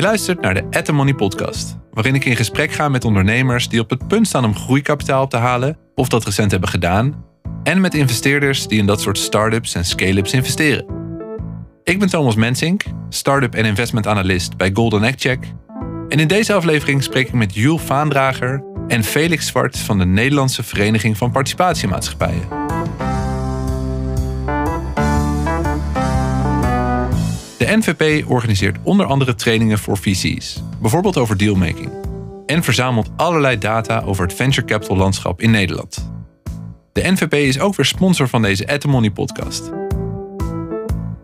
Je luistert naar de At Money podcast, waarin ik in gesprek ga met ondernemers die op het punt staan om groeikapitaal op te halen of dat recent hebben gedaan, en met investeerders die in dat soort start-ups en scale-ups investeren. Ik ben Thomas Mensink, start-up en investment analyst bij Golden Egg Check. En in deze aflevering spreek ik met Jules Vaandrager en Felix Zwart van de Nederlandse Vereniging van Participatiemaatschappijen. De NVP organiseert onder andere trainingen voor VC's, bijvoorbeeld over dealmaking, en verzamelt allerlei data over het venture capital landschap in Nederland. De NVP is ook weer sponsor van deze At the Money podcast.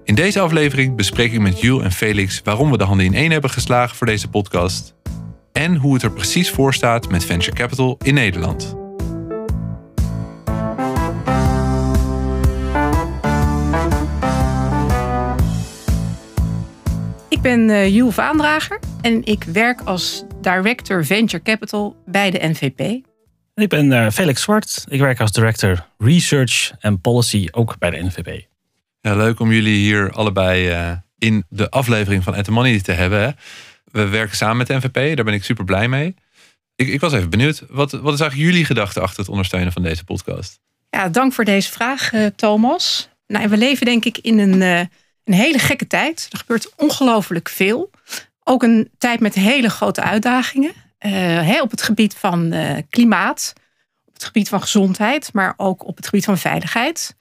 In deze aflevering bespreek ik met Jules en Felix waarom we de handen in één hebben geslagen voor deze podcast en hoe het er precies voor staat met venture capital in Nederland. Ik ben uh, Jules Vaandrager en ik werk als Director Venture Capital bij de NVP. Ik ben uh, Felix Zwart. Ik werk als Director Research en Policy ook bij de NVP. Ja, leuk om jullie hier allebei uh, in de aflevering van At the Money te hebben. Hè? We werken samen met de NVP, daar ben ik super blij mee. Ik, ik was even benieuwd, wat, wat is eigenlijk jullie gedachte achter het ondersteunen van deze podcast? Ja, dank voor deze vraag, uh, Thomas. Nou, we leven denk ik in een, uh, een hele gekke tijd. Er gebeurt ongelooflijk veel. Ook een tijd met hele grote uitdagingen. Uh, op het gebied van klimaat, op het gebied van gezondheid, maar ook op het gebied van veiligheid.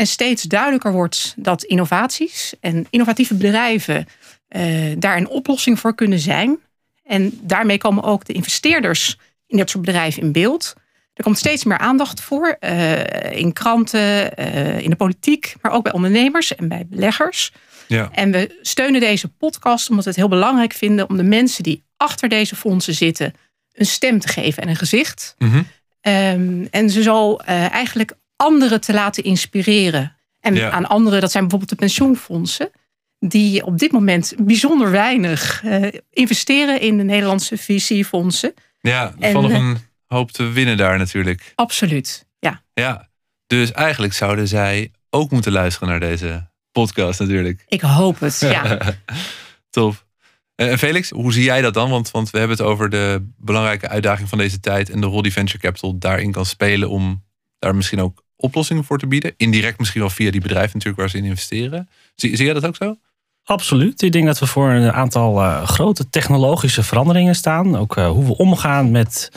En steeds duidelijker wordt dat innovaties en innovatieve bedrijven uh, daar een oplossing voor kunnen zijn. En daarmee komen ook de investeerders in dat soort bedrijven in beeld. Er komt steeds meer aandacht voor uh, in kranten, uh, in de politiek, maar ook bij ondernemers en bij beleggers. Ja. En we steunen deze podcast omdat we het heel belangrijk vinden om de mensen die achter deze fondsen zitten een stem te geven en een gezicht. Mm -hmm. um, en ze zo eigenlijk anderen te laten inspireren. En ja. aan anderen, dat zijn bijvoorbeeld de pensioenfondsen die op dit moment bijzonder weinig investeren in de Nederlandse visiefondsen. Ja, valt nog een hoop te winnen daar natuurlijk. Absoluut, ja. Ja, dus eigenlijk zouden zij ook moeten luisteren naar deze podcast natuurlijk. Ik hoop het, ja. Top. En Felix, hoe zie jij dat dan? Want, want we hebben het over de belangrijke uitdaging van deze tijd en de rol die venture capital daarin kan spelen om daar misschien ook oplossingen voor te bieden. Indirect misschien wel via die bedrijven natuurlijk waar ze in investeren. Zie, zie jij dat ook zo? Absoluut. Ik denk dat we voor een aantal uh, grote technologische veranderingen staan. Ook uh, hoe we omgaan met,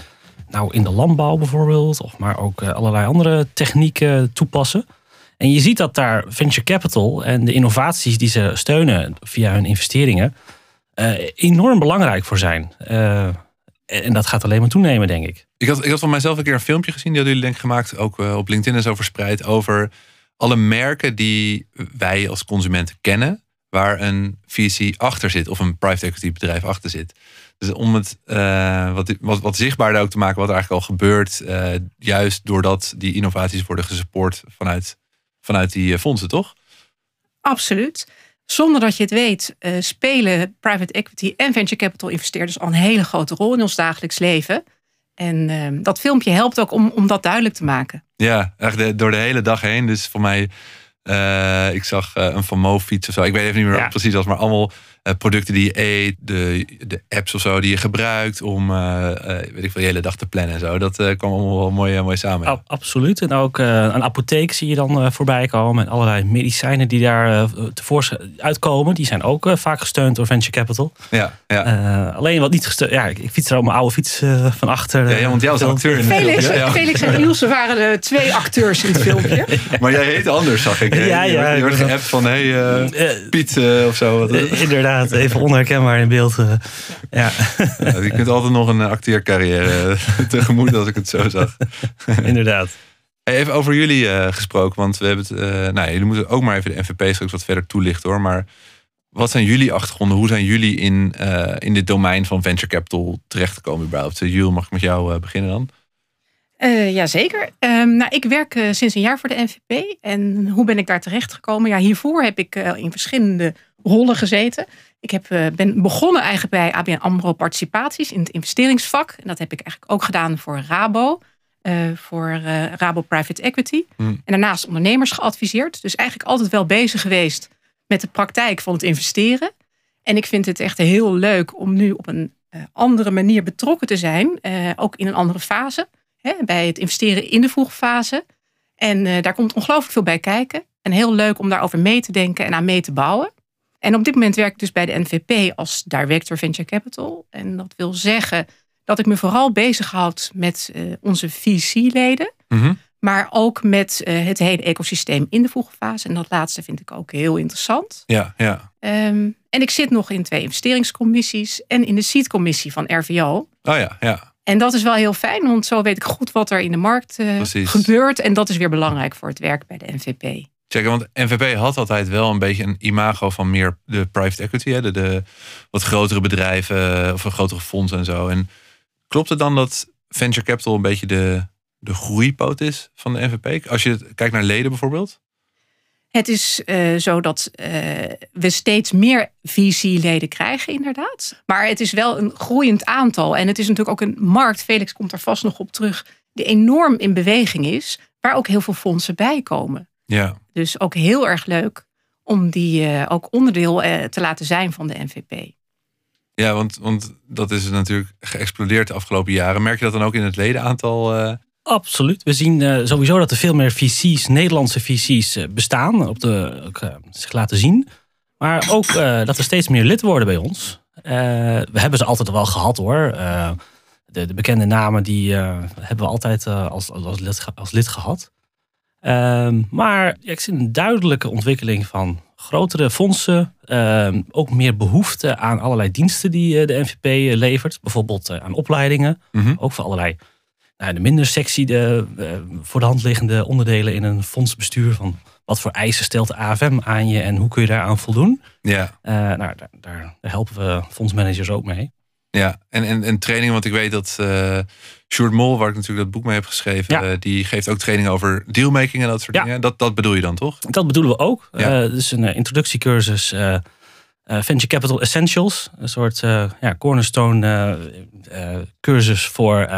nou in de landbouw bijvoorbeeld, of maar ook uh, allerlei andere technieken toepassen. En je ziet dat daar venture capital en de innovaties die ze steunen via hun investeringen enorm belangrijk voor zijn. en dat gaat alleen maar toenemen, denk ik. Ik had, ik had van mijzelf een keer een filmpje gezien, die hadden jullie denk ik gemaakt, ook op LinkedIn is over verspreid, over alle merken die wij als consumenten kennen waar een VC achter zit of een private equity bedrijf achter zit. Dus om het uh, wat, wat, wat zichtbaarder ook te maken wat er eigenlijk al gebeurt, uh, juist doordat die innovaties worden gesupport vanuit, vanuit die fondsen, toch? Absoluut. Zonder dat je het weet, uh, spelen private equity en venture capital investeerders al een hele grote rol in ons dagelijks leven. En dat filmpje helpt ook om, om dat duidelijk te maken. Ja, echt de, door de hele dag heen. Dus voor mij uh, ik zag uh, een Van Mo fiets of zo. Ik weet even niet meer ja. precies wat, maar allemaal uh, producten die je eet, de, de apps of zo die je gebruikt om weet ik veel, de hele dag te plannen en zo. Dat kwam allemaal wel mooi, mooi samen. Absoluut. En ook een apotheek zie je dan voorbij komen. En allerlei medicijnen die daar tevoorschijn uitkomen. Die zijn ook vaak gesteund door Venture Capital. Ja, ja. alleen wat niet gesteund. Ja, ik, ik fiets er op mijn oude fiets van achter. Ja, ja, want jij was acteur in Felix, ja. Felix en Ilse waren de twee acteurs in het filmpje. maar jij heet anders, zag ik. Ja, ja. Je wordt geappt van, hé, hey, uh, Piet uh, of zo. Inderdaad, even onherkenbaar in beeld. Uh, ja. ja. Je kunt altijd nog een acteercarrière tegemoet als ik het zo zag. Inderdaad. Even over jullie gesproken, want we hebben het, nou, jullie moeten ook maar even de NVP straks wat verder toelichten hoor. Maar wat zijn jullie achtergronden? Hoe zijn jullie in, in dit domein van venture capital terechtgekomen überhaupt? Jules, mag ik met jou beginnen dan? Uh, Jazeker. Um, nou, ik werk uh, sinds een jaar voor de NVP. En hoe ben ik daar terecht gekomen? Ja, hiervoor heb ik uh, in verschillende rollen gezeten. Ik heb, ben begonnen eigenlijk bij ABN AMRO Participaties in het investeringsvak. En dat heb ik eigenlijk ook gedaan voor Rabo. voor Rabo Private Equity. Hmm. En daarnaast ondernemers geadviseerd. Dus eigenlijk altijd wel bezig geweest met de praktijk van het investeren. En ik vind het echt heel leuk om nu op een eh, andere manier betrokken te zijn. eh, ook in een andere fase. Hè, bij het investeren in de vroegfase. En eh, daar komt ongelooflijk veel bij kijken. En heel leuk om daarover mee te denken en aan mee te bouwen. En op dit moment werk ik dus bij de NVP als Director Venture Capital. En dat wil zeggen dat ik me vooral bezighoud met eh, onze VC-leden. Mhm. Maar ook met eh, het hele ecosysteem in de vroege fase. En dat laatste vind ik ook heel interessant. Ja, ja. Ehm, en ik zit nog in twee investeringscommissies en in de seedcommissie van RVO. Oh ja, ja. En dat is wel heel fijn, want zo weet ik goed wat er in de markt eh, gebeurt. En dat is weer belangrijk voor het werk bij de NVP. Checken, want NVP had altijd wel een beetje een imago van meer de private equity, hè, de, de wat grotere bedrijven of een grotere fondsen en zo. En klopt het dan dat venture capital een beetje de, de groeipoot is van de NVP? Als je kijkt naar leden bijvoorbeeld? Het is eh, zo dat eh, we steeds meer VC-leden krijgen, inderdaad. Maar het is wel een groeiend aantal. En het is natuurlijk ook een markt, Felix komt er vast nog op terug, die enorm in beweging is, waar ook heel veel fondsen bij komen. Ja, Dus ook heel erg leuk om die eh, ook onderdeel eh, te laten zijn van de NVP. ja want, want dat is natuurlijk geëxplodeerd de afgelopen jaren. Merk je dat dan ook in het ledenaantal? eh? Absoluut. We zien eh, sowieso dat er veel meer VC's, Nederlandse VC's, eh, bestaan. Op de, ook, zich laten zien. Maar ook eh, dat er steeds meer lid worden bij ons. Eh, we hebben ze altijd wel gehad hoor. Eh, de, de bekende namen die eh, hebben we altijd eh, als, als, als, lid, als lid gehad. Ehm, maar ja, ik zie een duidelijke ontwikkeling van grotere fondsen. ehm, ook meer behoefte aan allerlei diensten die eh, de NVP levert. Bijvoorbeeld eh, aan opleidingen. Mhm. Ook voor allerlei nou, de minder sexy, de, eh, voor de hand liggende onderdelen in een fondsbestuur. Van wat voor eisen stelt de AFM aan je en hoe kun je daaraan voldoen? Ja, Eh, nou, daar helpen we fondsmanagers ook mee. Ja. En, en, en trainingen, want ik weet dat eh Sjoerd Mol, waar ik natuurlijk dat boek mee heb geschreven, Ja. eh, die geeft ook trainingen over dealmaking en dat soort Ja. dingen. Dat, dat bedoel je dan toch? Dat bedoelen we ook. Ja. Eh, dus een introductiecursus Venture Capital Essentials. Een soort ja, cornerstone cursus voor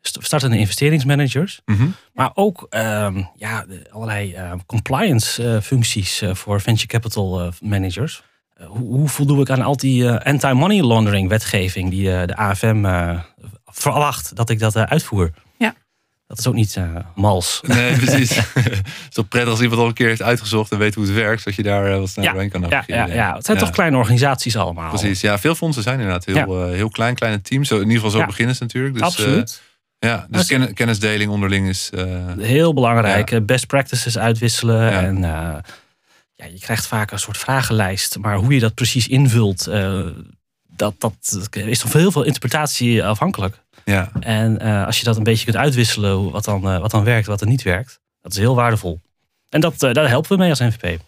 st- startende investeringsmanagers. Mhm. Maar ook ehm, ja, allerlei compliance functies voor venture capital managers. Eh, hoe, hoe voldoe ik aan al die eh, anti-money laundering wetgeving die eh, de AFM verwacht dat ik dat uitvoer? Ja. Dat is ook niet eh, mals. Nee, precies. het is toch prettig als iemand al een keer heeft uitgezocht en weet hoe het werkt, zodat je daar wat sneller doorheen kan Ja, ja, ja, het zijn Ja. toch kleine organisaties allemaal. Precies, ja, veel fondsen zijn inderdaad heel, heel klein, kleine teams. Zo, in ieder geval zo Ja. beginnen ze natuurlijk. Dus, Absoluut. eh, ja, dus ken- kennisdeling onderling is. eh, Heel belangrijk. Best practices uitwisselen. Ja. En eh, ja, je krijgt vaak een soort vragenlijst. Maar hoe je dat precies invult, eh, dat, dat is toch heel veel interpretatie afhankelijk. ja. En eh, als je dat een beetje kunt uitwisselen, hoe- wat dan, eh, wat dan werkt, wat er niet werkt, dat is heel waardevol. En dat, eh, daar helpen we mee als NVP.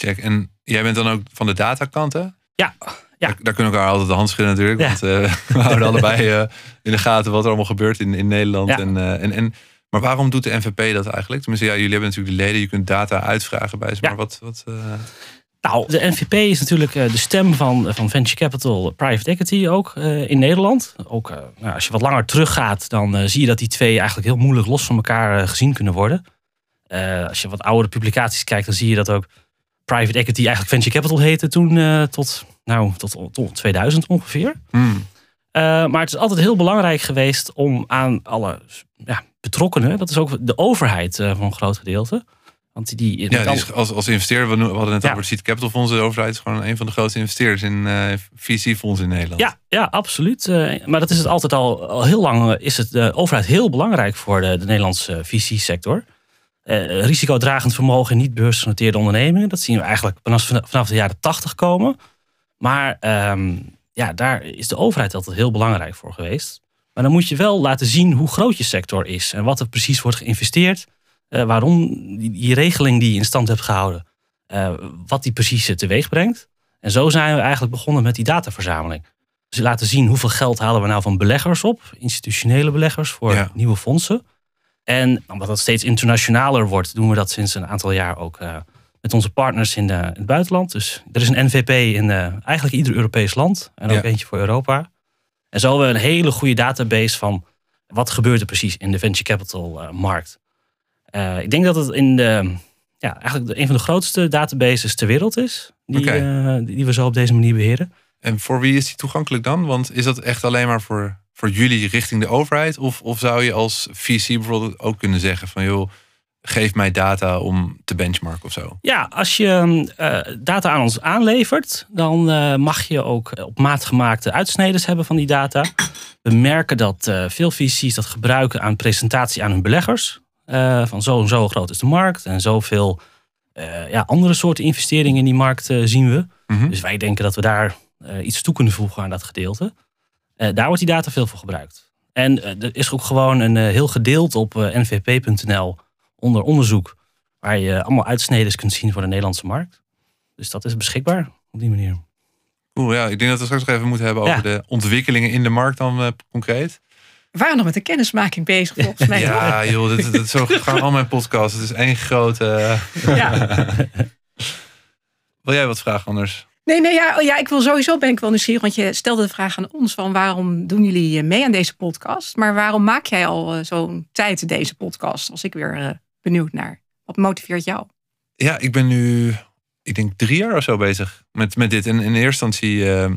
Check. En jij bent dan ook van de datakant, hè? Ja, ja. Daar, daar kunnen we elkaar altijd de hand schudden natuurlijk. Ja. Want eh, we houden allebei eh, in de gaten wat er allemaal gebeurt in, in Nederland. Ja. En, eh, en, en, maar waarom doet de NVP dat eigenlijk? Tenminste, ja, jullie hebben natuurlijk de leden. Je kunt data uitvragen bij ze. Ja. Maar wat... wat eh, Nou, de NVP is natuurlijk eh, de stem van, van venture capital, private equity ook eh, in Nederland. Ook eh, nou, als je wat langer teruggaat, dan eh, zie je dat die twee eigenlijk heel moeilijk los van elkaar eh, gezien kunnen worden. Eh, als je wat oudere publicaties kijkt, dan zie je dat ook private equity eigenlijk venture capital heette toen eh, tot, nou, tot, tot 2000 ongeveer. hmm, Eh, maar het is altijd heel belangrijk geweest om aan alle ja, betrokkenen, dat is ook de overheid voor een groot gedeelte. Want die, die, ja, die is als, als investeerder, we hadden het Ja. over het Seed Capital Fonds. De overheid is gewoon een van de grootste investeerders in eh VC-fondsen in Nederland. Ja, ja absoluut. Eh, maar dat is het altijd al, al heel lang. Is het de overheid heel belangrijk voor de, de Nederlandse VC-sector? Eh, risicodragend vermogen in niet beursgenoteerde ondernemingen. Dat zien we eigenlijk vanaf, vanaf de jaren tachtig komen. Maar ehm, ja, daar is de overheid altijd heel belangrijk voor geweest. Maar dan moet je wel laten zien hoe groot je sector is. En wat er precies wordt geïnvesteerd. eh, waarom die, die regeling die je in stand hebt gehouden. eh, wat die precies eh, teweeg brengt. En zo zijn we eigenlijk begonnen met die dataverzameling. Dus laten zien hoeveel geld halen we nou van beleggers op. Institutionele beleggers voor Ja. nieuwe fondsen. En omdat dat steeds internationaler wordt, doen we dat sinds een aantal jaar ook met onze partners in, de, in het buitenland. Dus er is een NVP in eigenlijk ieder Europees land. En ook Ja. eentje voor Europa. En zo hebben we een hele goede database van wat gebeurt er precies in de venture capital eh, markt. Eh, ik denk dat het in de, ja, eigenlijk een van de grootste databases ter wereld is. Die, eh, die we zo op deze manier beheren. En voor wie is die toegankelijk dan? Want is dat echt alleen maar voor, voor jullie richting de overheid? Of, of zou je als VC bijvoorbeeld ook kunnen zeggen van joh, geef mij data om te benchmarken of zo? Ja, als je eh, data aan ons aanlevert, dan eh, mag je ook op maat gemaakte uitsneden hebben van die data. We merken dat eh, veel VC's dat gebruiken aan presentatie aan hun beleggers. Eh, van zo en zo groot is de markt en zoveel eh, ja, andere soorten investeringen in die markt eh, zien we. Mhm. Dus wij denken dat we daar eh, iets toe kunnen voegen aan dat gedeelte. Eh, daar wordt die data veel voor gebruikt. En eh, er is ook gewoon een eh, heel gedeelte op eh, nvp.nl onder onderzoek. Waar je allemaal uitsneden kunt zien voor de Nederlandse markt. Dus dat is beschikbaar op die manier. Cool, ja, ik denk dat we straks nog even moeten hebben over Ja. de ontwikkelingen in de markt dan eh, concreet. We waren nog met de kennismaking bezig volgens mij. Ja, joh, dit, dit, zo gaan al mijn podcasts. Het is één grote. Ja. Wil jij wat vragen anders? Nee, nee, ja, oh ja, ik wil sowieso ben ik wel nieuwsgierig, want je stelde de vraag aan ons van waarom doen jullie eh, mee aan deze podcast? Maar waarom maak jij al eh, zo'n tijd deze podcast? Als ik weer eh, benieuwd naar. Wat motiveert jou? Ja, ik ben nu, ik denk drie jaar of zo bezig met, met dit. En in eerste instantie eh,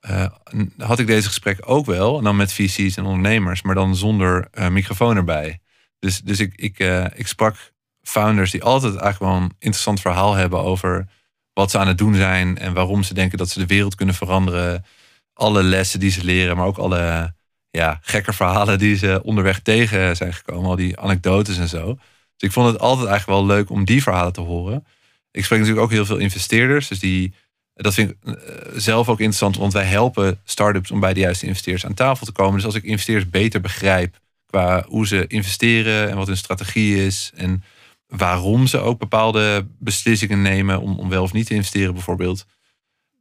eh, had ik deze gesprek ook wel. En dan met VC's en ondernemers, maar dan zonder eh, microfoon erbij. Dus, dus ik, ik, ik sprak founders die altijd eigenlijk wel een interessant verhaal hebben over wat ze aan het doen zijn en waarom ze denken dat ze de wereld kunnen veranderen. Alle lessen die ze leren, maar ook alle ja, gekke verhalen die ze onderweg tegen zijn gekomen. Al die anekdotes en zo. Ik vond het altijd eigenlijk wel leuk om die verhalen te horen. Ik spreek natuurlijk ook heel veel investeerders. Dus die, dat vind ik eh, zelf ook interessant. Want wij helpen startups om bij de juiste investeerders aan tafel te komen. Dus als ik investeerders beter begrijp qua hoe ze investeren en wat hun strategie is. En waarom ze ook bepaalde beslissingen nemen om, om wel of niet te investeren bijvoorbeeld.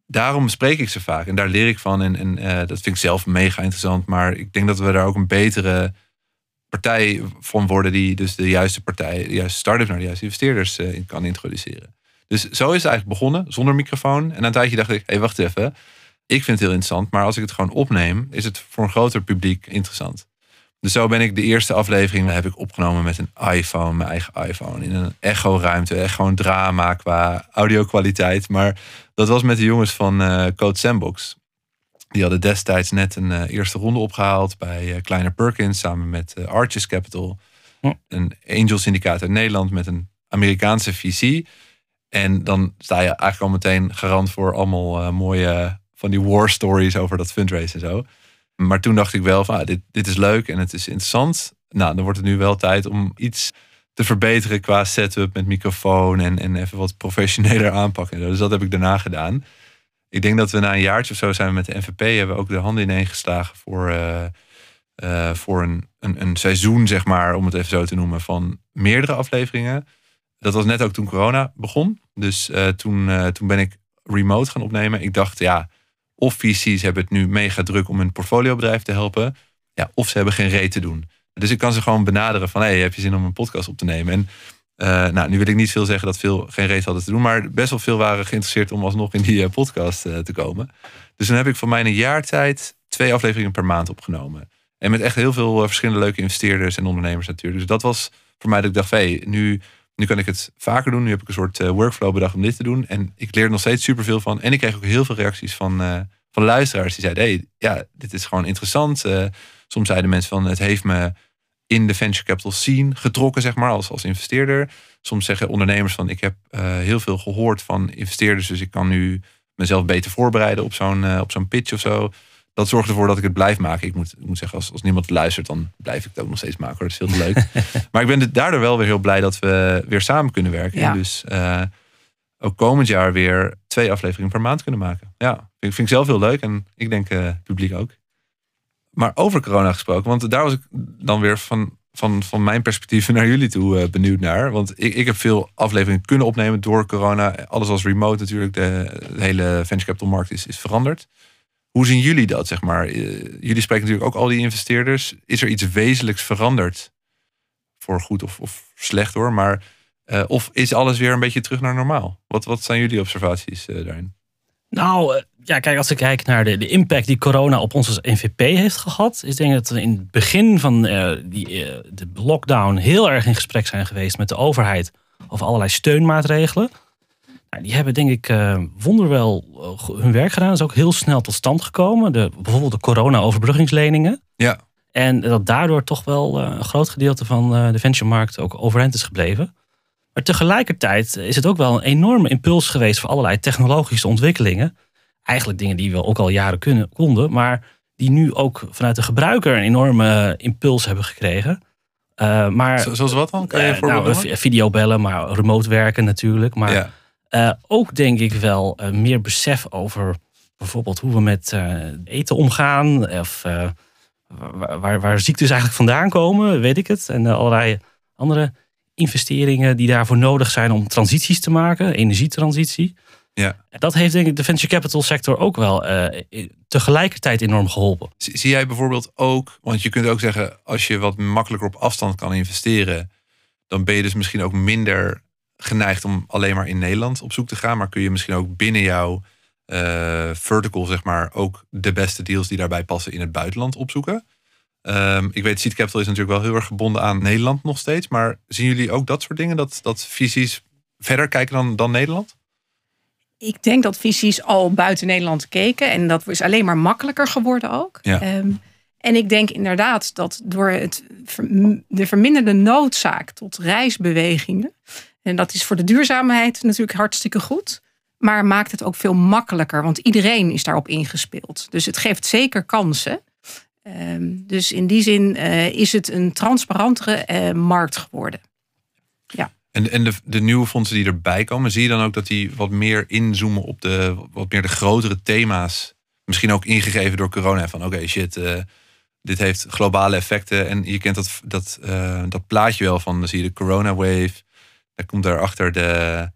Daarom spreek ik ze vaak en daar leer ik van. En, en eh, dat vind ik zelf mega interessant. Maar ik denk dat we daar ook een betere partij van worden die dus de juiste partij, de juiste start-ups naar de juiste investeerders eh, kan introduceren. Dus zo is het eigenlijk begonnen, zonder microfoon. En een tijdje dacht ik, hé, hey, wacht even. Ik vind het heel interessant, maar als ik het gewoon opneem, is het voor een groter publiek interessant. Dus zo ben ik de eerste aflevering heb ik opgenomen met een iPhone, mijn eigen iPhone, in een echo-ruimte. Echt gewoon drama qua audio-kwaliteit. Maar dat was met de jongens van eh, Code Sandbox. Die hadden destijds net een eh, eerste ronde opgehaald bij eh, Kleiner Perkins samen met eh, Arches Capital. Een angel syndicaat uit Nederland met een Amerikaanse VC. En dan sta je eigenlijk al meteen garant voor allemaal mooie van die war stories over dat fundraise en zo. Maar toen dacht ik wel van ah, dit, dit is leuk en het is interessant. Nou, dan wordt het nu wel tijd om iets te verbeteren qua setup met microfoon en, en even wat professioneler aanpakken. Dus dat heb ik daarna gedaan. Ik denk dat we na een jaartje of zo zijn we met de NVP hebben we ook de handen ineen geslagen voor, eh, eh, voor een, een, een seizoen, zeg maar, om het even zo te noemen, van meerdere afleveringen. Dat was net ook toen corona begon. Dus eh, toen, toen ben ik remote gaan opnemen. Ik dacht, ja, of VC's hebben het nu mega druk om hun portfoliobedrijf te helpen. Ja, of ze hebben geen reet te doen. Dus ik kan ze gewoon benaderen van, hey, heb je zin om een podcast op te nemen? En eh, nou, nu wil ik niet veel zeggen dat veel geen reet hadden te doen, maar best wel veel waren geïnteresseerd om alsnog in die eh, podcast eh, te komen. Dus dan heb ik van mij een jaar tijd twee afleveringen per maand opgenomen. En met echt heel veel verschillende leuke investeerders en ondernemers natuurlijk. Dus dat was voor mij dat ik dacht, hey, nu, nu kan ik het vaker doen. Nu heb ik een soort workflow bedacht om dit te doen. En ik leer er nog steeds superveel van. En ik kreeg ook heel veel reacties van, van luisteraars die zeiden, hey, ja, dit is gewoon interessant. Soms zeiden mensen van, het heeft me in de venture capital scene getrokken, zeg maar, als, als investeerder. Soms zeggen ondernemers van, ik heb eh, heel veel gehoord van investeerders, dus ik kan nu mezelf beter voorbereiden op zo'n eh, op zo'n pitch of zo. Dat zorgt ervoor dat ik het blijf maken. Ik moet, ik moet zeggen, als, als niemand luistert, dan blijf ik het ook nog steeds maken. Hoor. Dat is veel te leuk. maar ik ben daardoor wel weer heel blij dat we weer samen kunnen werken. Ja. En dus eh, ook komend jaar weer twee afleveringen per maand kunnen maken. Ja, vind, vind ik zelf heel leuk en ik denk het publiek ook. Maar over corona gesproken, want daar was ik dan weer van, van, van mijn perspectief naar jullie toe eh, benieuwd naar. Want ik, ik heb veel afleveringen kunnen opnemen door corona. Alles was remote natuurlijk. De, hele venture capital markt is, is veranderd. Hoe zien jullie dat, zeg maar? Eh, jullie spreken natuurlijk ook al die investeerders. Is er iets wezenlijks veranderd? Voor goed of, of slecht hoor. Maar eh, of is alles weer een beetje terug naar normaal? Wat, wat zijn jullie observaties daarin? Nou, ja, kijk, als ik kijk naar de, de impact die corona op ons als NVP heeft gehad, is denk ik dat we in het begin van eh, die, eh, de lockdown heel erg in gesprek zijn geweest met de overheid over allerlei steunmaatregelen. Nou, die hebben denk ik uh, wonderwel hun werk gedaan. Dat is ook heel snel tot stand gekomen. De, bijvoorbeeld de corona-overbruggingsleningen. Ja. En dat daardoor toch wel een groot gedeelte van de venturemarkt ook overeind is gebleven. Maar tegelijkertijd is het ook wel een enorme impuls geweest voor allerlei technologische ontwikkelingen. Eigenlijk dingen die we ook al jaren kunnen, konden, maar die nu ook vanuit de gebruiker een enorme impuls hebben gekregen. Uh, maar, Zoals wat dan? Kan je uh, nou, videobellen, maar remote werken natuurlijk. Maar ja. ook denk ik wel meer besef over bijvoorbeeld hoe we met eten omgaan. Of waar, waar, waar, ziektes eigenlijk vandaan komen, weet ik het. En allerlei andere investeringen die daarvoor nodig zijn om transities te maken, energietransitie. Ja. Dat heeft denk ik de venture capital sector ook wel uh, tegelijkertijd enorm geholpen. Zie jij bijvoorbeeld ook, want je kunt ook zeggen, als je wat makkelijker op afstand kan investeren, dan ben je dus misschien ook minder geneigd om alleen maar in Nederland op zoek te gaan, maar kun je misschien ook binnen jouw uh, vertical, zeg maar, ook de beste deals die daarbij passen in het buitenland opzoeken. Um, ik weet, Seed Capital is natuurlijk wel heel erg gebonden aan Nederland nog steeds. Maar zien jullie ook dat soort dingen? Dat, dat visies verder kijken dan, dan Nederland? Ik denk dat visies al buiten Nederland keken. En dat is alleen maar makkelijker geworden ook. Ja. Um, en ik denk inderdaad dat door het, de verminderde noodzaak tot reisbewegingen. En dat is voor de duurzaamheid natuurlijk hartstikke goed. Maar maakt het ook veel makkelijker. Want iedereen is daarop ingespeeld. Dus het geeft zeker kansen. Um, dus in die zin uh, is het een transparantere uh, markt geworden. En, en de, de, nieuwe fondsen die erbij komen, zie je dan ook dat die wat meer inzoomen op de wat meer de grotere thema's? Misschien ook ingegeven door corona. Van oké, okay, shit, uh, dit heeft globale effecten. En je kent dat, dat, dat plaatje wel van, dan zie je de corona wave. Daar komt daarachter de,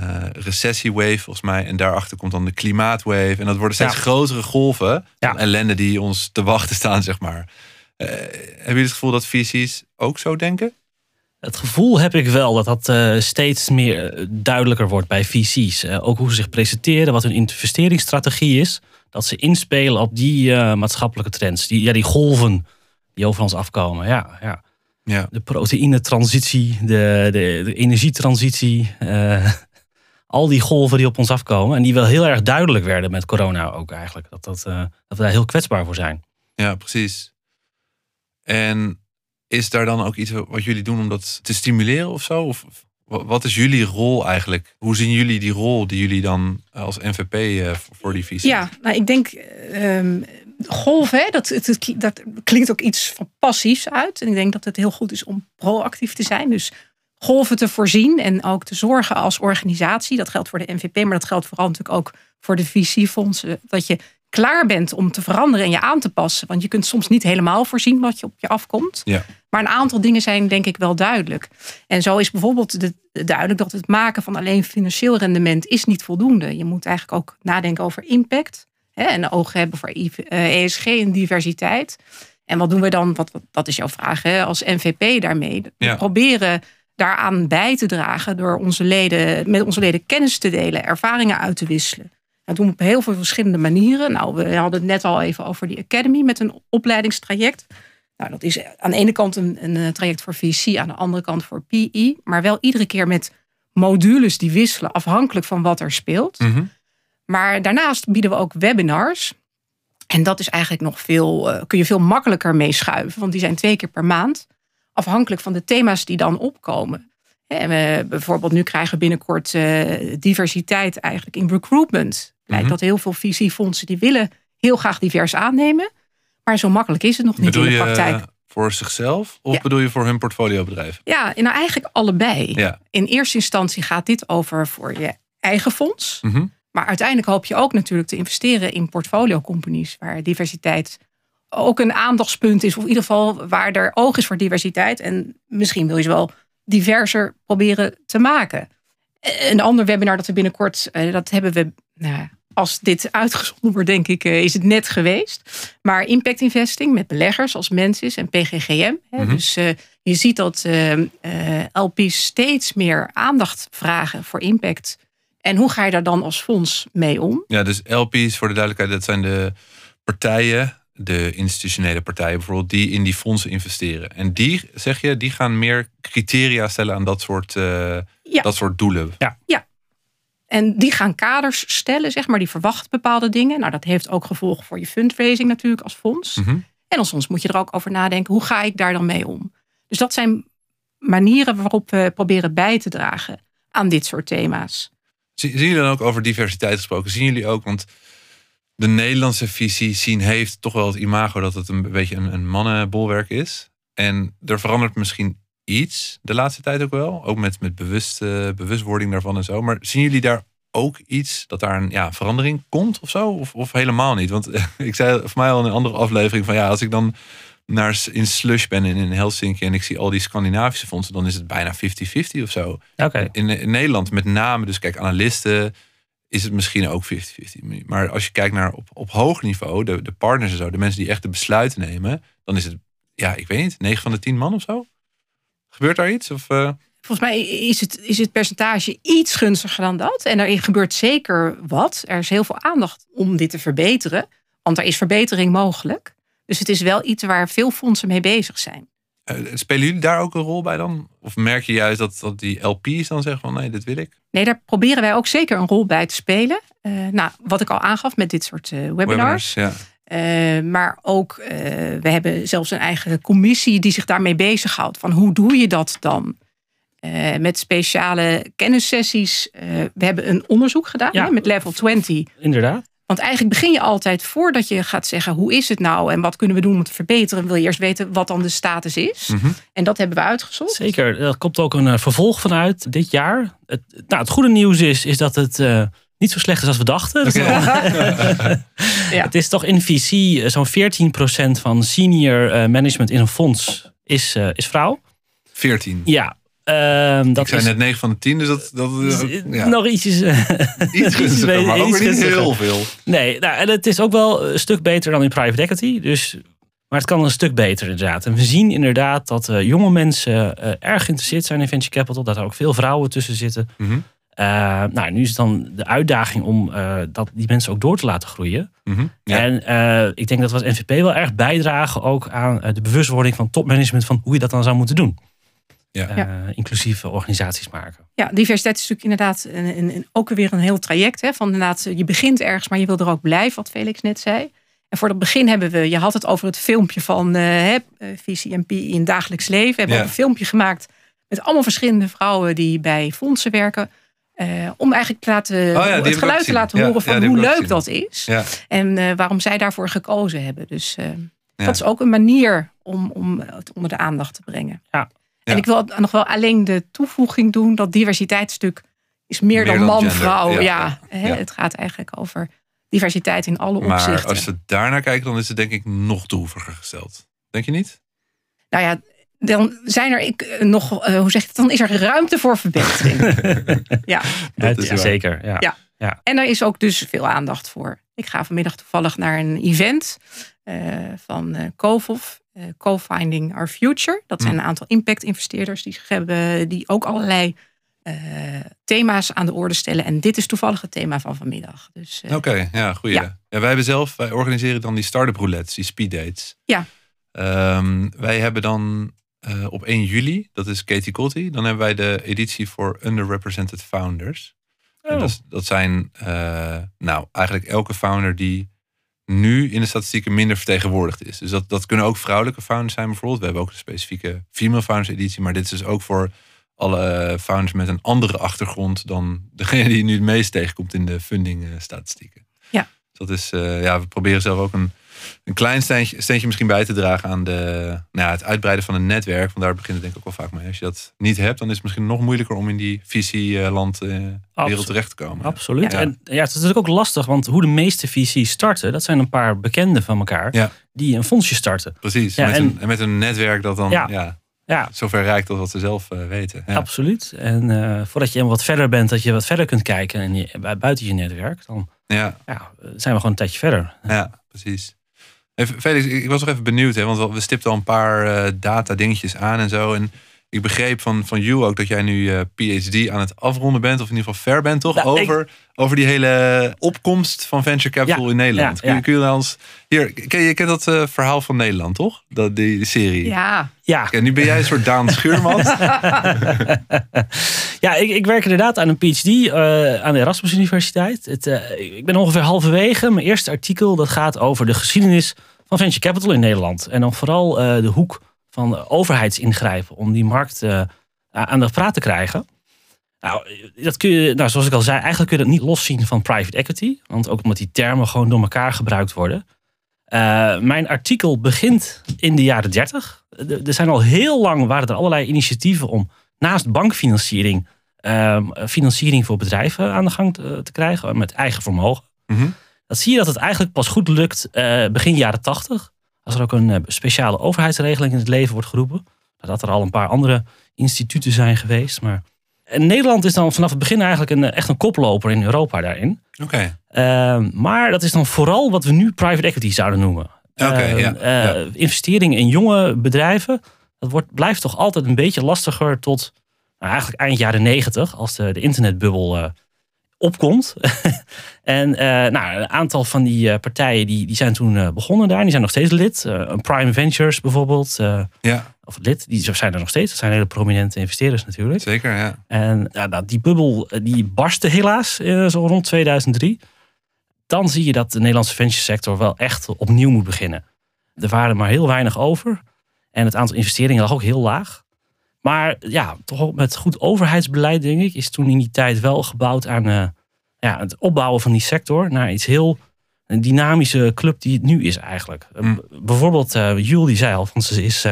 uh, recessiewave volgens mij. En daarachter komt dan de klimaatwave. En dat worden steeds grotere golven ja. ellende die ons te wachten staan, zeg maar. Hebben jullie het gevoel dat VC's ook zo denken? Het gevoel heb ik wel dat dat uh, steeds meer duidelijker wordt bij VC's. ook hoe ze zich presenteren, wat hun investeringsstrategie is. Dat ze inspelen op die maatschappelijke trends, die, ja, die golven die over ons afkomen. Ja, ja. Ja. De proteïnetransitie, de, de, de energietransitie al die golven die op ons afkomen. En die wel heel erg duidelijk werden met corona ook eigenlijk. Dat, dat, dat we daar heel kwetsbaar voor zijn. Ja, precies. En is daar dan ook iets wat jullie doen om dat te stimuleren of zo? Of wat is jullie rol eigenlijk? Hoe zien jullie die rol die jullie dan als NVP eh, voor die visie? Ja, nou ik denk um, golf, hè, dat, het, dat klinkt ook iets van passiefs uit. En ik denk dat het heel goed is om proactief te zijn. Dus golven te voorzien en ook te zorgen als organisatie. Dat geldt voor de NVP, maar dat geldt vooral natuurlijk ook voor de visiefondsen. Dat je klaar bent om te veranderen en je aan te passen. Want je kunt soms niet helemaal voorzien wat je op je afkomt. Ja. Maar een aantal dingen zijn denk ik wel duidelijk. En zo is bijvoorbeeld de, duidelijk dat het maken van alleen financieel rendement is niet voldoende. Je moet eigenlijk ook nadenken over impact. Hè, en ogen hebben voor ESG eh, e en diversiteit. En wat doen we dan? Wat, dat is jouw vraag hè, als NVP daarmee. We proberen daaraan bij te dragen door onze leden, met onze leden kennis te delen, ervaringen uit te wisselen. Dat doen we op heel veel verschillende manieren. Nou, we hadden het net al even over die Academy met een opleidingstraject. Nou, dat is aan de ene kant een, een eh, traject voor VC, aan de andere kant voor PE, maar wel iedere keer met modules die wisselen afhankelijk van wat er speelt. Mhm. Maar daarnaast bieden we ook webinars. En dat is eigenlijk nog veel, uh, kun je veel makkelijker meeschuiven, want die zijn twee keer per maand afhankelijk van de thema's die dan opkomen. En we, bijvoorbeeld nu krijgen we binnenkort uh, diversiteit eigenlijk in recruitment. Blijkt mm dat heel veel visiefondsen die willen heel graag divers aannemen. Maar zo makkelijk is het nog niet bedoel in de praktijk. Je voor zichzelf of bedoel je voor hun portfoliobedrijf? Ja, nou eigenlijk allebei. Ja. In eerste instantie gaat dit over voor je eigen fonds. Mhm. Maar uiteindelijk hoop je ook natuurlijk te investeren in portfolio companies waar diversiteit ook een aandachtspunt is. Of in ieder geval waar er oog is voor diversiteit. En misschien wil je ze wel diverser proberen te maken. Een ander webinar dat we binnenkort, eh, dat hebben we, nou, als dit uitgezonden wordt, denk ik, eh, is het net geweest. Maar impact investing met beleggers als Mensis en PGGM. Mhm. Dus uh, je ziet dat LP's steeds meer aandacht vragen voor impact. En hoe ga je daar dan als fonds mee om? Ja, dus LP's voor de duidelijkheid, dat zijn de partijen de institutionele partijen bijvoorbeeld die in die fondsen investeren. En die, zeg je, die gaan meer criteria stellen aan dat soort, uh, Ja. dat soort doelen. En die gaan kaders stellen, zeg maar, die verwachten bepaalde dingen. Nou, dat heeft ook gevolgen voor je fundraising natuurlijk als fonds. Mhm. En als soms moet je er ook over nadenken, hoe ga ik daar dan mee om? Dus dat zijn manieren waarop we proberen bij te dragen aan dit soort thema's. Zien zien jullie dan ook over diversiteit gesproken? Zien jullie ook, want de Nederlandse visie zien heeft toch wel het imago dat het een beetje een, een mannenbolwerk is. En er verandert misschien iets de laatste tijd ook wel. Ook met, met bewust, eh, bewustwording daarvan en zo. Maar zien jullie daar ook iets dat daar een ja, verandering komt of zo? Of, of helemaal niet? Want ik zei voor mij al in een andere aflevering van ja, als ik dan naar, in Slush ben in, in Helsinki en ik zie al die Scandinavische fondsen, dan is het bijna 50-50 of zo. In Nederland met name, dus kijk, analisten is het misschien ook 50-50. Maar als je kijkt naar op, op hoog niveau, de, de partners en zo, de mensen die echt de besluiten nemen, dan is het, ja, ik weet niet, 9 van de 10 man of zo? Gebeurt daar iets? Of, eh, Volgens mij is het, is het percentage iets gunstiger dan dat. En er gebeurt zeker wat. Er is heel veel aandacht om dit te verbeteren. Want er is verbetering mogelijk. Dus het is wel iets waar veel fondsen mee bezig zijn. Eh, spelen jullie daar ook een rol bij dan? Of merk je juist dat, dat die LP's dan zeggen van nee, dit wil ik? Nee, daar proberen wij ook zeker een rol bij te spelen. Eh, nou, wat ik al aangaf met dit soort eh, webinars. ja. Eh, maar ook, eh, we hebben zelfs een eigen commissie die zich daarmee bezighoudt. Van hoe doe je dat dan? Eh, met speciale kennissessies. Eh, we hebben een onderzoek gedaan Ja. hè, met Level 20. Inderdaad. Want eigenlijk begin je altijd voordat je gaat zeggen hoe is het nou en wat kunnen we doen om te verbeteren. Wil je eerst weten wat dan de status is. Mhm. En dat hebben we uitgezocht. Zeker. Er komt ook een eh, vervolg vanuit dit jaar. Het, nou, het goede nieuws is, is dat het eh, niet zo slecht is als we dachten. Ja. Het is toch in VC eh, zo'n 14% van senior eh, management in een fonds is, eh, is vrouw. 14. Ja. Ehm, dat ik zei is net 9 van de 10, dus dat, dat is ook, ja, nog ietsjes, eh, iets maar ook niet heel veel. Nee, nou, en het is ook wel een stuk beter dan in private equity. Dus, maar het kan een stuk beter inderdaad. En we zien inderdaad dat eh, jonge mensen eh, erg geïnteresseerd zijn in venture capital. Dat er ook veel vrouwen tussen zitten. Mhm. Eh, nou, nu is het dan de uitdaging om eh, dat die mensen ook door te laten groeien. Mhm. Ja. En eh, ik denk dat we als NVP wel erg bijdragen ook aan eh, de bewustwording van topmanagement van hoe je dat dan zou moeten doen. Ja. Eh, inclusieve organisaties maken. Ja, diversiteit is natuurlijk inderdaad een, een, een- ook weer een heel traject. Hè, van inderdaad, je begint ergens, maar je wil er ook blijven, wat Felix net zei. En voor dat begin hebben we, je had het over het filmpje van eh hè, eh, en PI in het dagelijks leven. We hebben Ja. ook een filmpje gemaakt met allemaal verschillende vrouwen die bij fondsen werken. eh, om eigenlijk te laten, Oh ja, het geluid te laten horen ja, van hoe leuk dat is. Ja. En eh, waarom zij daarvoor gekozen hebben. Dus eh, Ja. dat is ook een manier om, om het onder de aandacht te brengen. Ja. En ik wil nog wel alleen de toevoeging doen dat diversiteitsstuk is meer, Meer dan dan man, gender. vrouw. Ja, Ja, ja, hè, ja. Het gaat eigenlijk over diversiteit in alle Maar opzichten. als we daarnaar kijken, dan is het denk ik nog droeviger gesteld. Denk je niet? Nou ja, dan zijn er ik, eh, nog, eh, hoe zeg je het, dan is er ruimte voor verbetering. ja. Dat is zeker. Ja. Ja. En daar is ook dus veel aandacht voor. Ik ga vanmiddag toevallig naar een event eh, van eh eh, Co-Finding Our Future. Dat zijn Hm. een aantal impact-investeerders die, zich hebben, die ook allerlei eh, thema's aan de orde stellen. En dit is toevallig het thema van vanmiddag. Dus, eh, Oké, ja, goeie. Ja. Ja. wij hebben zelf, wij organiseren dan die start-up roulettes, die speed dates. Ja. Ehm, wij hebben dan eh, op 1 juli, dat is Katie Cotti, dan hebben wij de editie voor underrepresented founders. En Oh. dat, dat zijn, eh, nou, eigenlijk elke founder die nu in de statistieken minder vertegenwoordigd is. Dus dat, dat kunnen ook vrouwelijke founders zijn bijvoorbeeld. We hebben ook een specifieke female founders editie, maar dit is dus ook voor alle founders met een andere achtergrond dan degene die nu het meest tegenkomt in de funding eh, statistieken. Ja. Dus dat is, eh, ja, we proberen zelf ook een, een klein steentje, steentje misschien bij te dragen aan de, nou ja, het uitbreiden van een netwerk. Want daar begint het denk ik ook wel vaak mee. Als je dat niet hebt, dan is het misschien nog moeilijker om in die visieland eh wereld terecht te komen. Absoluut. Ja. En ja, het is natuurlijk ook lastig, want hoe de meeste VC's starten, dat zijn een paar bekenden van elkaar Ja. die een fondsje starten. Precies. Ja, met, en- een, en met een netwerk dat dan ja. Ja. Zover reikt als wat ze zelf eh, weten. Ja. absoluut. En eh, voordat je wat verder bent, dat je wat verder kunt kijken en je, buiten je netwerk, dan Ja, ja, zijn we gewoon een tijdje verder. ja, precies. Felix, ik was nog even benieuwd, hè, want we stipten al een paar eh, data dingetjes aan en zo. En Ik begreep van, van you ook dat jij nu je PhD aan het afronden bent, of in ieder geval ver bent, toch? Nou, ik- over, over die hele opkomst van venture capital Ja, in Nederland. ja, Kun, je- kun je ons. Hier, ken je kent dat eh, verhaal van Nederland, toch? Dat, die, die serie. Ja, Ja, Oké, nu ben jij een soort Daan Schuurman. ja ik, ik werk inderdaad aan een PhD eh, aan de Erasmus Universiteit. Het, eh, ik ben ongeveer halverwege. Mijn eerste artikel dat gaat over de geschiedenis van venture capital in Nederland. En dan vooral eh, de hoek van overheidsingrijpen om die markt eh, aan de praat te krijgen. Nou, dat kun je, nou, zoals ik al zei, eigenlijk kun je dat niet loszien van private equity. Want ook omdat die termen gewoon door elkaar gebruikt worden. Eh, mijn artikel begint in de jaren 30. Er zijn al heel lang waren er allerlei initiatieven om naast bankfinanciering ehm, financiering voor bedrijven aan de gang te, te krijgen met eigen vermogen. Mhm. Dat zie je dat het eigenlijk pas goed lukt eh, begin jaren 80. Als er ook een eh, speciale overheidsregeling in het leven wordt geroepen. Dat er al een paar andere instituten zijn geweest. Maar en Nederland is dan vanaf het begin eigenlijk een, eh, echt een koploper in Europa daarin. Oké. Ehm, maar dat is dan vooral wat we nu private equity zouden noemen. Oké, Ehm, ja, eh, ja. Investeringen in jonge bedrijven, dat wordt, blijft toch altijd een beetje lastiger tot nou, eigenlijk eind jaren negentig, als de, de internetbubbel opkomt. en eh, nou, een aantal van die eh, partijen die, die zijn toen eh, begonnen daar, die zijn nog steeds lid. Prime Ventures bijvoorbeeld, Ja, of lid, die zijn er nog steeds. Dat zijn hele prominente investeerders natuurlijk. zeker. Ja. En ja, nou, die bubbel die barstte helaas zo rond 2003. Dan zie je dat de Nederlandse venture sector wel echt opnieuw moet beginnen. Er waren maar heel weinig over. En het aantal investeringen lag ook heel laag. Maar ja, toch met goed overheidsbeleid, denk ik, is toen in die tijd wel gebouwd aan eh, ja, het opbouwen van die sector naar iets heel een dynamische club die het nu is eigenlijk. Eh, Mm. Bijvoorbeeld, eh Jules die zei al, want ze is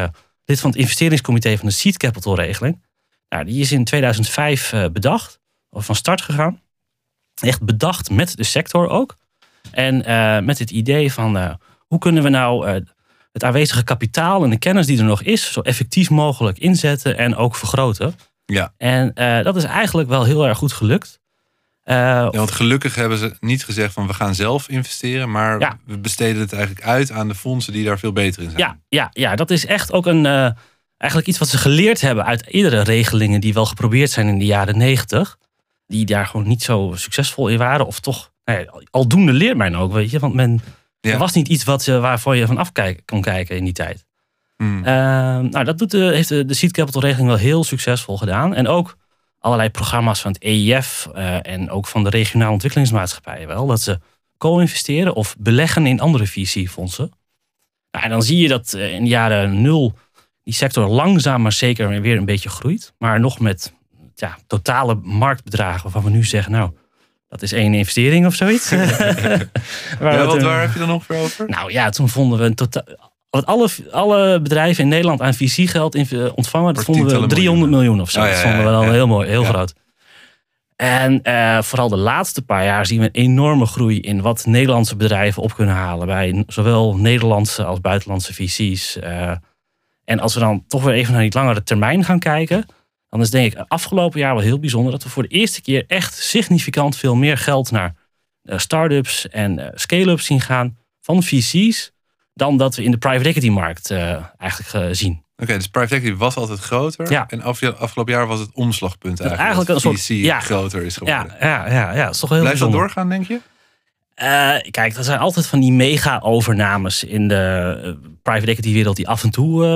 lid van het investeringscomité van de Seed Capital regeling. Nou, die is in 2005 eh, bedacht, of van start gegaan. Echt bedacht met de sector ook. En met het idee van hoe kunnen we nou het aanwezige kapitaal en de kennis die er nog is, zo effectief mogelijk inzetten en ook vergroten. Ja. En eh, dat is eigenlijk wel heel erg goed gelukt. Eh, Ja, want gelukkig hebben ze niet gezegd van we gaan zelf investeren, maar Ja. we besteden het eigenlijk uit aan de fondsen die daar veel beter in zijn. Ja, ja, ja, dat is echt ook een, eh, eigenlijk iets wat ze geleerd hebben uit eerdere regelingen die wel geprobeerd zijn in de jaren negentig. Die daar gewoon niet zo succesvol in waren. Of toch, nou ja, aldoende leert men ook, weet je. Want men, Ja. er was niet iets wat, waarvoor je van af kon kijken in die tijd. Hmm. Eh, nou, dat doet de, heeft de, de Seed Capital regeling wel heel succesvol gedaan. En ook allerlei programma's van het EIF eh, en ook van de regionale ontwikkelingsmaatschappijen wel. Dat ze co-investeren of beleggen in andere VC-fondsen. Nou, en dan zie je dat eh, in de jaren nul die sector langzaam maar zeker weer een beetje groeit. Maar nog met ja, totale marktbedragen waarvan we nu zeggen, nou, dat is één investering of zoiets. Waar ja, want toen- waar heb je dan ongeveer over? nou ja, toen vonden we een totaal. Wat alle, alle bedrijven in Nederland aan VC-geld in- ontvangen, dat Voor vonden we tientallen 300 miljoen of zo. Oh, ja, dat vonden we dan heel mooi, heel groot. En eh, vooral de laatste paar jaar zien we een enorme groei in wat Nederlandse bedrijven op kunnen halen. Bij zowel Nederlandse als buitenlandse VC's. Eh, en als we dan toch weer even naar die langere termijn gaan kijken. Dan is denk ik afgelopen jaar wel heel bijzonder dat we voor de eerste keer echt significant veel meer geld naar eh, start-ups en eh, scale-ups zien gaan van VC's. Dan dat we in de private equity markt eh, eigenlijk zien. Oké, dus private equity was altijd groter. Ja. En af, afgelopen jaar was het omslagpunt Dat eigenlijk. eigenlijk dat een soort- ja. groter is geworden. Ja, ja, ja, ja, dat is toch heel Blijft dat bijzonder. doorgaan, denk je? Kijk, er zijn altijd van die mega-overnames in de private equity-wereld die af en toe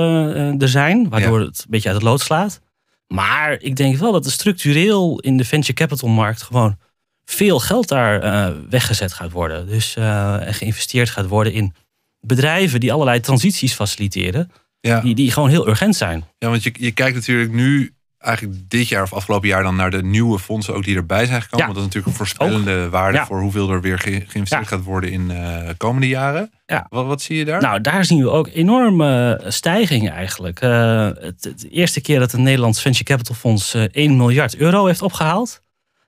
er zijn, waardoor het een beetje uit het lood slaat. Maar ik denk wel dat er structureel in de venture capital-markt gewoon veel geld daar eh, weggezet gaat worden. Dus eh, en geïnvesteerd gaat worden in bedrijven die allerlei transities faciliteren, Ja, die, die gewoon heel urgent zijn. ja want je, je kijkt natuurlijk nu, eigenlijk dit jaar of afgelopen jaar, dan naar de nieuwe fondsen ook die erbij zijn gekomen. Ja. Want dat is natuurlijk een voorspellende waarde Ja. voor hoeveel er weer ge- geïnvesteerd Ja. gaat worden in eh komende jaren. Ja. Wat, wat zie je daar? Nou, daar zien we ook enorme stijgingen eigenlijk. Eh, het, het eerste keer dat een Nederlands Venture Capital Fonds eh, 1 miljard euro heeft opgehaald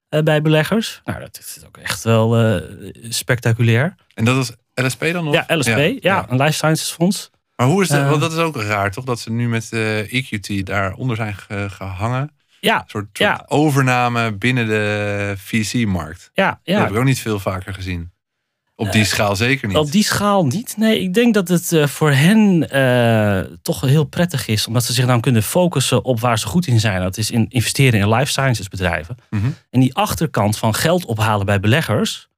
eh, bij beleggers. Nou, dat is ook echt wel spectaculair. en dat is LSP dan nog? Ja, LSP, ja, een life sciences fonds. Maar hoe is dat? Eh. want dat is ook raar, toch? Dat ze nu met eh EQT daaronder zijn ge- gehangen. Ja, Een soort, soort Ja. overname binnen de VC-markt. ja, Dat ja. heb ik ook niet veel vaker gezien. Op die schaal zeker niet. Op die schaal niet. Nee, ik denk dat het eh, voor hen eh, toch heel prettig is. Omdat ze zich dan kunnen focussen op waar ze goed in zijn. Dat is in investeren in life sciences bedrijven. Mhm. En die achterkant van geld ophalen bij beleggers.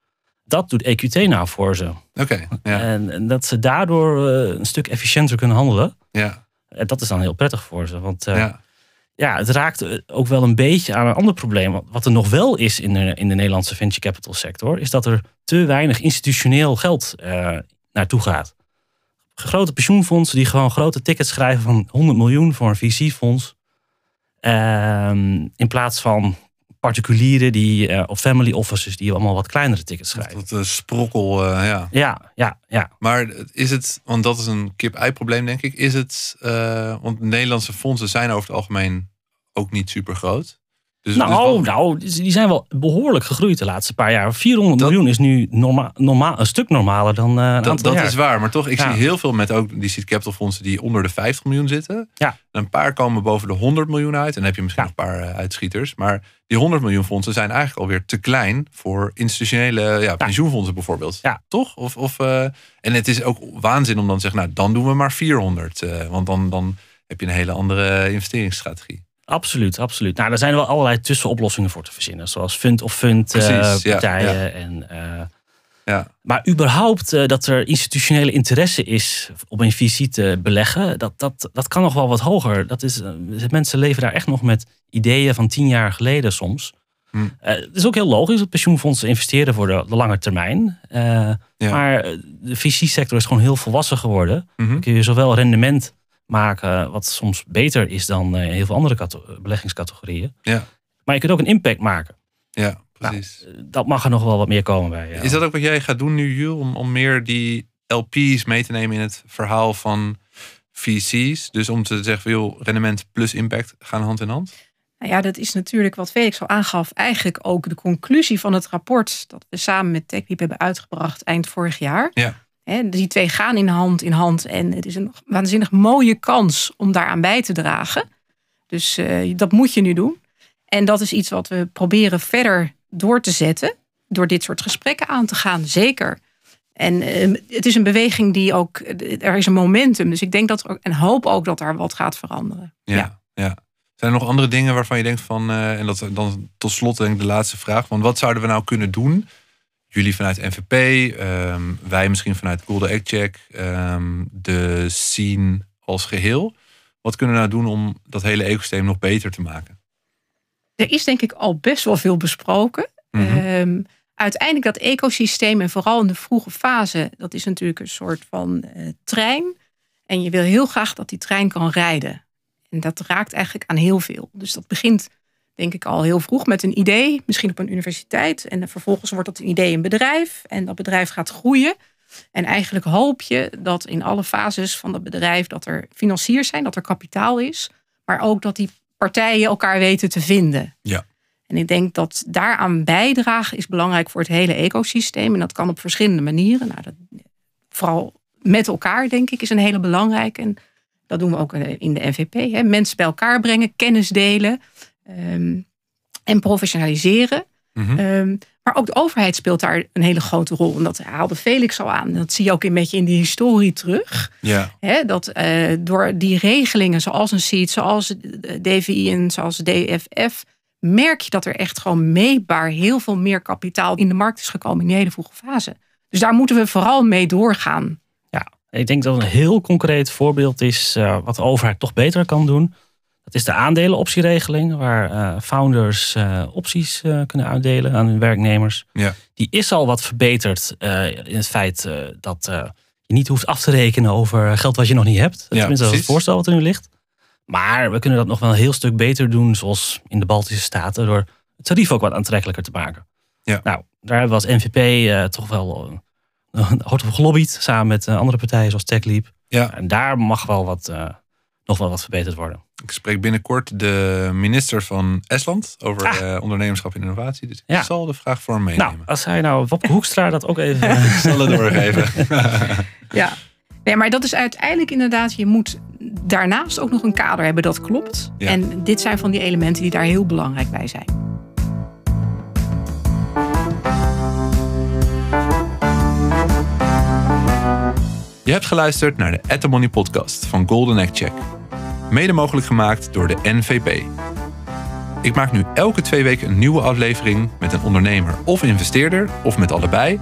Dat doet EQT nou voor ze. Oké, ja. En, en dat ze daardoor eh, een stuk efficiënter kunnen handelen. ja, En dat is dan heel prettig voor ze. Want eh, ja. ja, het raakt eh, ook wel een beetje aan een ander probleem. Wat- er nog wel is in de, in de Nederlandse venture capital sector, is dat er te weinig institutioneel geld naartoe gaat. Grote pensioenfondsen die gewoon grote tickets schrijven van 100 miljoen voor een VC-fonds. Ehm, in plaats van particulieren die, eh, of family offices die allemaal wat kleinere tickets schrijven. Dat eh, sprokkel, eh, ja. Ja, ja, ja. Maar is het, want dat is een kip-ei probleem denk ik. Is het, want Nederlandse fondsen zijn over het algemeen ook niet super groot. Dus, Nou, dus wat- nou, die zijn wel behoorlijk gegroeid de laatste paar jaar. 400 Dat- miljoen is nu norma normaal, een stuk normaler dan eh dat, dat jaar. is waar, maar toch, ik Ja. zie heel veel met ook die seed capital fondsen die onder de 50 miljoen zitten. Ja. Een paar komen boven de 100 miljoen uit. En dan heb je misschien Ja. nog een paar eh, uitschieters. Maar die 100 miljoen fondsen zijn eigenlijk alweer te klein voor institutionele ja, pensioenfondsen bijvoorbeeld. Ja. Toch? Of, of, eh, en het is ook waanzin om dan te zeggen, nou dan doen we maar 400. eh, want dan, dan heb je een hele andere investeringsstrategie. Absoluut, absoluut. Nou, er zijn wel allerlei tussenoplossingen voor te verzinnen. Zoals fund of fund eh, Precies, partijen. ja. En, eh, Ja. maar überhaupt eh, dat er institutionele interesse is om in VC te beleggen, dat, dat, dat kan nog wel wat hoger. Dat is, mensen leven daar echt nog met ideeën van tien jaar geleden soms. Hm. Het is ook heel logisch dat pensioenfondsen investeren voor de, de lange termijn. Maar de VC-sector is gewoon heel volwassen geworden. Mhm. Dan kun je zowel rendement maken, wat soms beter is dan eh, heel veel andere beleggingscategorieën. Ja. Maar je kunt ook een impact maken. Ja, precies. Eh, Dat mag er nog wel wat meer komen bij. ja. Is dat ook wat jij gaat doen nu, Jules? Om, om meer die LP's mee te nemen in het verhaal van VC's? Dus om te zeggen, joh, rendement plus impact gaan hand in hand? Nou ja, dat is natuurlijk wat Felix al aangaf. Eigenlijk ook de conclusie van het rapport dat we samen met TechLeap hebben uitgebracht eind vorig jaar. Ja. Die twee gaan in hand in hand en het is een waanzinnig mooie kans om daaraan bij te dragen. Dus eh, dat moet je nu doen. En dat is iets wat we proberen verder door te zetten. Door dit soort gesprekken aan te gaan, zeker. En eh, het is een beweging die ook, er is een momentum. Dus ik denk dat er en hoop ook dat daar wat gaat veranderen. Ja, ja. Zijn er nog andere dingen waarvan je denkt van, eh, en dat dan tot slot denk ik de laatste vraag, van wat zouden we nou kunnen doen? Jullie vanuit NVP, ehm, wij misschien vanuit Golden Egg Check, ehm, de scene als geheel. Wat kunnen we nou doen om dat hele ecosysteem nog beter te maken? Er is denk ik al best wel veel besproken. Mhm. Ehm, uiteindelijk dat ecosysteem en vooral in de vroege fase, dat is natuurlijk een soort van eh, trein. En je wil heel graag dat die trein kan rijden. En dat raakt eigenlijk aan heel veel. Dus dat begint denk ik al heel vroeg met een idee, misschien op een universiteit. En vervolgens wordt dat een idee een bedrijf. En dat bedrijf gaat groeien. En eigenlijk hoop je dat in alle fases van dat bedrijf dat er financiers zijn, dat er kapitaal is. Maar ook dat die partijen elkaar weten te vinden. Ja. En ik denk dat daaraan bijdragen is belangrijk voor het hele ecosysteem. En dat kan op verschillende manieren. Nou, dat, vooral met elkaar, denk ik, is een hele belangrijke. En dat doen we ook in de NVP. Hè. Mensen bij elkaar brengen, kennis delen ehm, en professionaliseren. Mhm. Ehm, maar ook de overheid speelt daar een hele grote rol. En dat haalde Felix al aan. Dat zie je ook een beetje in de historie terug. Ja, Hè, dat eh, door die regelingen zoals een SEED, zoals DVI en zoals DFF, merk je dat er echt gewoon meetbaar heel veel meer kapitaal in de markt is gekomen in die hele vroege fase. Dus daar moeten we vooral mee doorgaan. Ja, ik denk dat een heel concreet voorbeeld is eh, wat de overheid toch beter kan doen. Dat is de aandelenoptieregeling, waar eh, founders eh, opties eh, kunnen uitdelen aan hun werknemers. Ja. Die is al wat verbeterd in het feit dat je niet hoeft af te rekenen over geld wat je nog niet hebt. Tenminste, dat is het voorstel wat er nu ligt. Maar we kunnen dat nog wel een heel stuk beter doen, zoals in de Baltische Staten, door het tarief ook wat aantrekkelijker te maken. Ja. Nou, daar hebben we als NVP toch wel hard op gelobbyd, samen met andere partijen zoals TechLeap. ja. En daar mag wel wat, nog wel wat verbeterd worden. Ik spreek binnenkort de minister van Estland over Ah. eh, ondernemerschap en innovatie. Dus ik Ja. zal de vraag voor hem Nou, meenemen. als hij nou Wopke Hoekstra dat ook even... Ik zal het doorgeven. Ja. Nee, maar dat is uiteindelijk inderdaad, je moet daarnaast ook nog een kader hebben, dat klopt. Ja. En dit zijn van die elementen die daar heel belangrijk bij zijn. Je hebt geluisterd naar de At Money podcast van Golden Egg Check. Mede mogelijk gemaakt door de NVP. Ik maak nu elke twee weken een nieuwe aflevering met een ondernemer of investeerder of met allebei.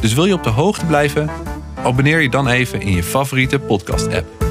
Dus wil je op de hoogte blijven? Abonneer je dan even in je favoriete podcast-app.